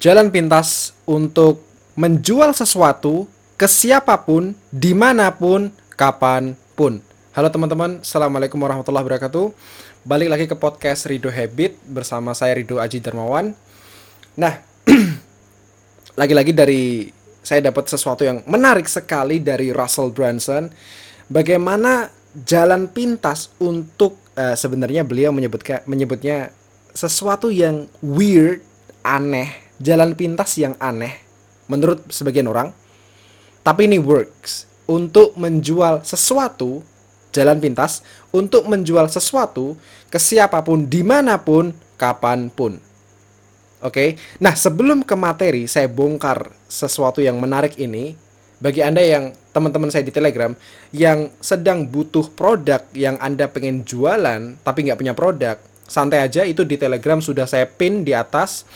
jalan pintas untuk menjual sesuatu ke siapa pun, di mana pun, kapan pun. Halo teman-teman, Assalamualaikum warahmatullahi wabarakatuh. Balik lagi ke podcast Rido Habit bersama saya Rido Aji Darmawan. Nah, lagi-lagi dari saya dapat sesuatu yang menarik sekali dari Russell Brunson. Bagaimana jalan pintas untuk uh, sebenarnya beliau menyebutnya menyebutnya sesuatu yang weird, aneh, jalan pintas yang aneh menurut sebagian orang. Tapi ini works untuk menjual sesuatu jalan pintas untuk menjual sesuatu ke siapa pun, di mana pun, kapan pun. Oke, nah sebelum ke materi, saya bongkar sesuatu yang menarik ini. Bagi Anda yang teman-teman saya di Telegram yang sedang butuh produk yang Anda pengen jualan tapi nggak punya produk, santai aja itu di Telegram sudah saya pin di atas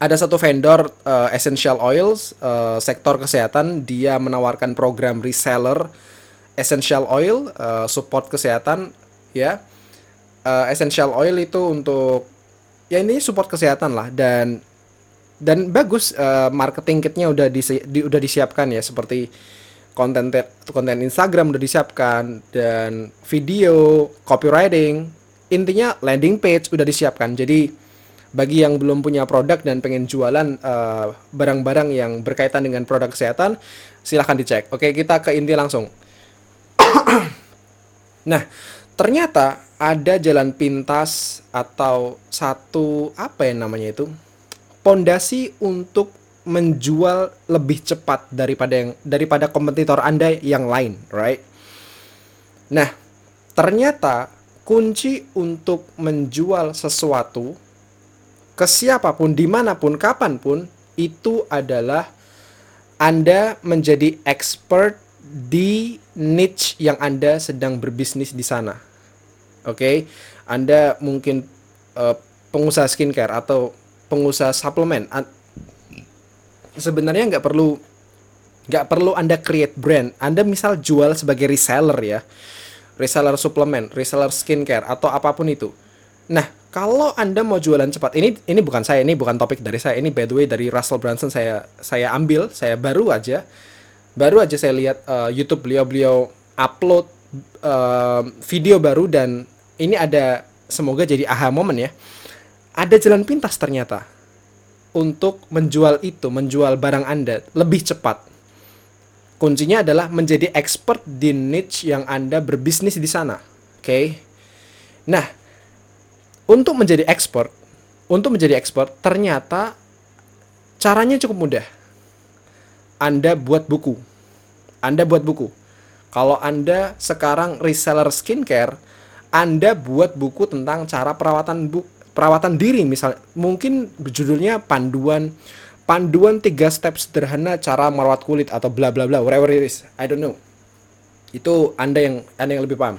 ada satu vendor uh, essential oils uh, sektor kesehatan dia menawarkan program reseller essential oil uh, support kesehatan ya. Uh, essential oil itu untuk ya ini support kesehatan lah dan dan bagus uh, marketing kitnya udah di, di udah disiapkan ya seperti konten konten Instagram udah disiapkan dan video copywriting intinya landing page udah disiapkan. Jadi bagi yang belum punya produk dan pengen jualan eh, barang-barang uh, yang berkaitan dengan produk kesehatan, silahkan dicek. Oke, kita ke inti langsung. nah, ternyata ada jalan pintas atau satu apa ya namanya itu pondasi untuk menjual lebih cepat daripada yang daripada kompetitor Anda yang lain, right? Nah, ternyata kunci untuk menjual sesuatu ke siapa pun, di mana pun, kapan pun, itu adalah Anda menjadi expert di niche yang Anda sedang berbisnis di sana. Oke, okay? Anda mungkin uh, pengusaha skincare atau pengusaha suplemen. Sebenarnya nggak perlu nggak perlu Anda create brand. Anda misal jual sebagai reseller ya, reseller suplemen, reseller skincare atau apa pun itu. Nah, kalau anda mau jualan cepat ini ini bukan saya ini bukan topik dari saya ini by the way dari Russell Brunson saya saya ambil saya baru aja baru aja saya lihat uh, YouTube beliau-beliau upload uh, video baru dan ini ada semoga jadi aha moment ya ada jalan pintas ternyata untuk menjual itu menjual barang anda lebih cepat kuncinya adalah menjadi expert di niche yang anda berbisnis di sana oke okay? nah untuk menjadi ekspor, untuk menjadi ekspor ternyata caranya cukup mudah. Anda buat buku. Anda buat buku. Kalau Anda sekarang reseller skincare, Anda buat buku tentang cara perawatan bu perawatan diri misal mungkin judulnya panduan panduan tiga step sederhana cara merawat kulit atau bla bla bla whatever it is I don't know itu anda yang anda yang lebih paham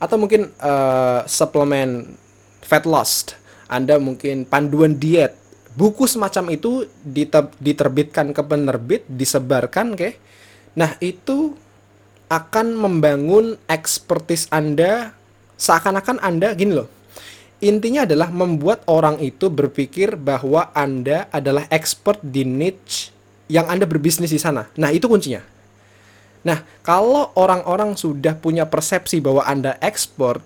atau mungkin uh, suplemen fat lost, Anda mungkin panduan diet, buku semacam itu diterbitkan ke penerbit, disebarkan, oke. Nah, itu akan membangun expertise Anda seakan-akan Anda gini loh. Intinya adalah membuat orang itu berpikir bahwa Anda adalah expert di niche yang Anda berbisnis di sana. Nah, itu kuncinya. Nah, kalau orang-orang sudah punya persepsi bahwa Anda expert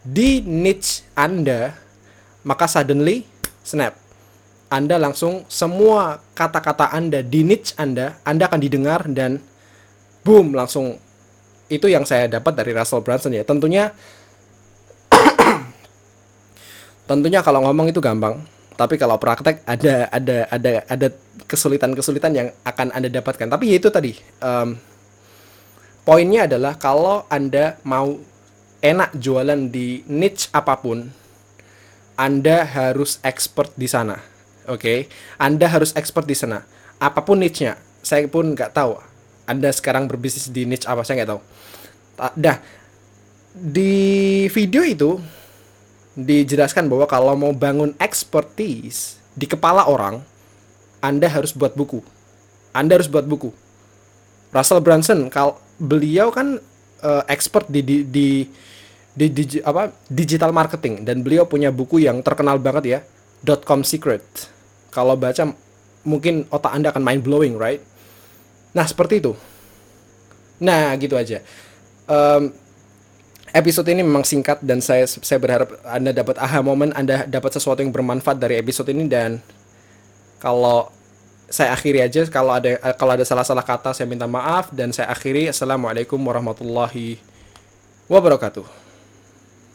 di niche Anda, maka suddenly snap. Anda langsung semua kata-kata Anda di niche Anda, Anda akan didengar dan boom langsung itu yang saya dapat dari Russell Brunson ya. Tentunya tentunya kalau ngomong itu gampang, tapi kalau praktek ada ada ada ada kesulitan-kesulitan yang akan Anda dapatkan. Tapi ya itu tadi um, poinnya adalah kalau Anda mau enak jualan di niche apa pun, Anda harus expert di sana. Oke, okay? Anda harus expert di sana. Apa pun niche-nya, saya pun nggak tahu. Anda sekarang berbisnis di niche apa saya nggak tahu. Dah di video itu dijelaskan bahwa kalau mau bangun expertise di kepala orang, Anda harus buat buku. Anda harus buat buku. Russell Brunson, kalau beliau kan uh, expert di, di, di di digi, apa digital marketing dan beliau punya buku yang terkenal banget ya .com secret. Kalau baca mungkin otak Anda akan mind blowing, right? Nah, seperti itu. Nah, gitu aja. Um, episode ini memang singkat dan saya saya berharap Anda dapat aha moment, Anda dapat sesuatu yang bermanfaat dari episode ini dan kalau saya akhiri aja kalau ada kalau ada salah-salah kata saya minta maaf dan saya akhiri. Assalamualaikum warahmatullahi wabarakatuh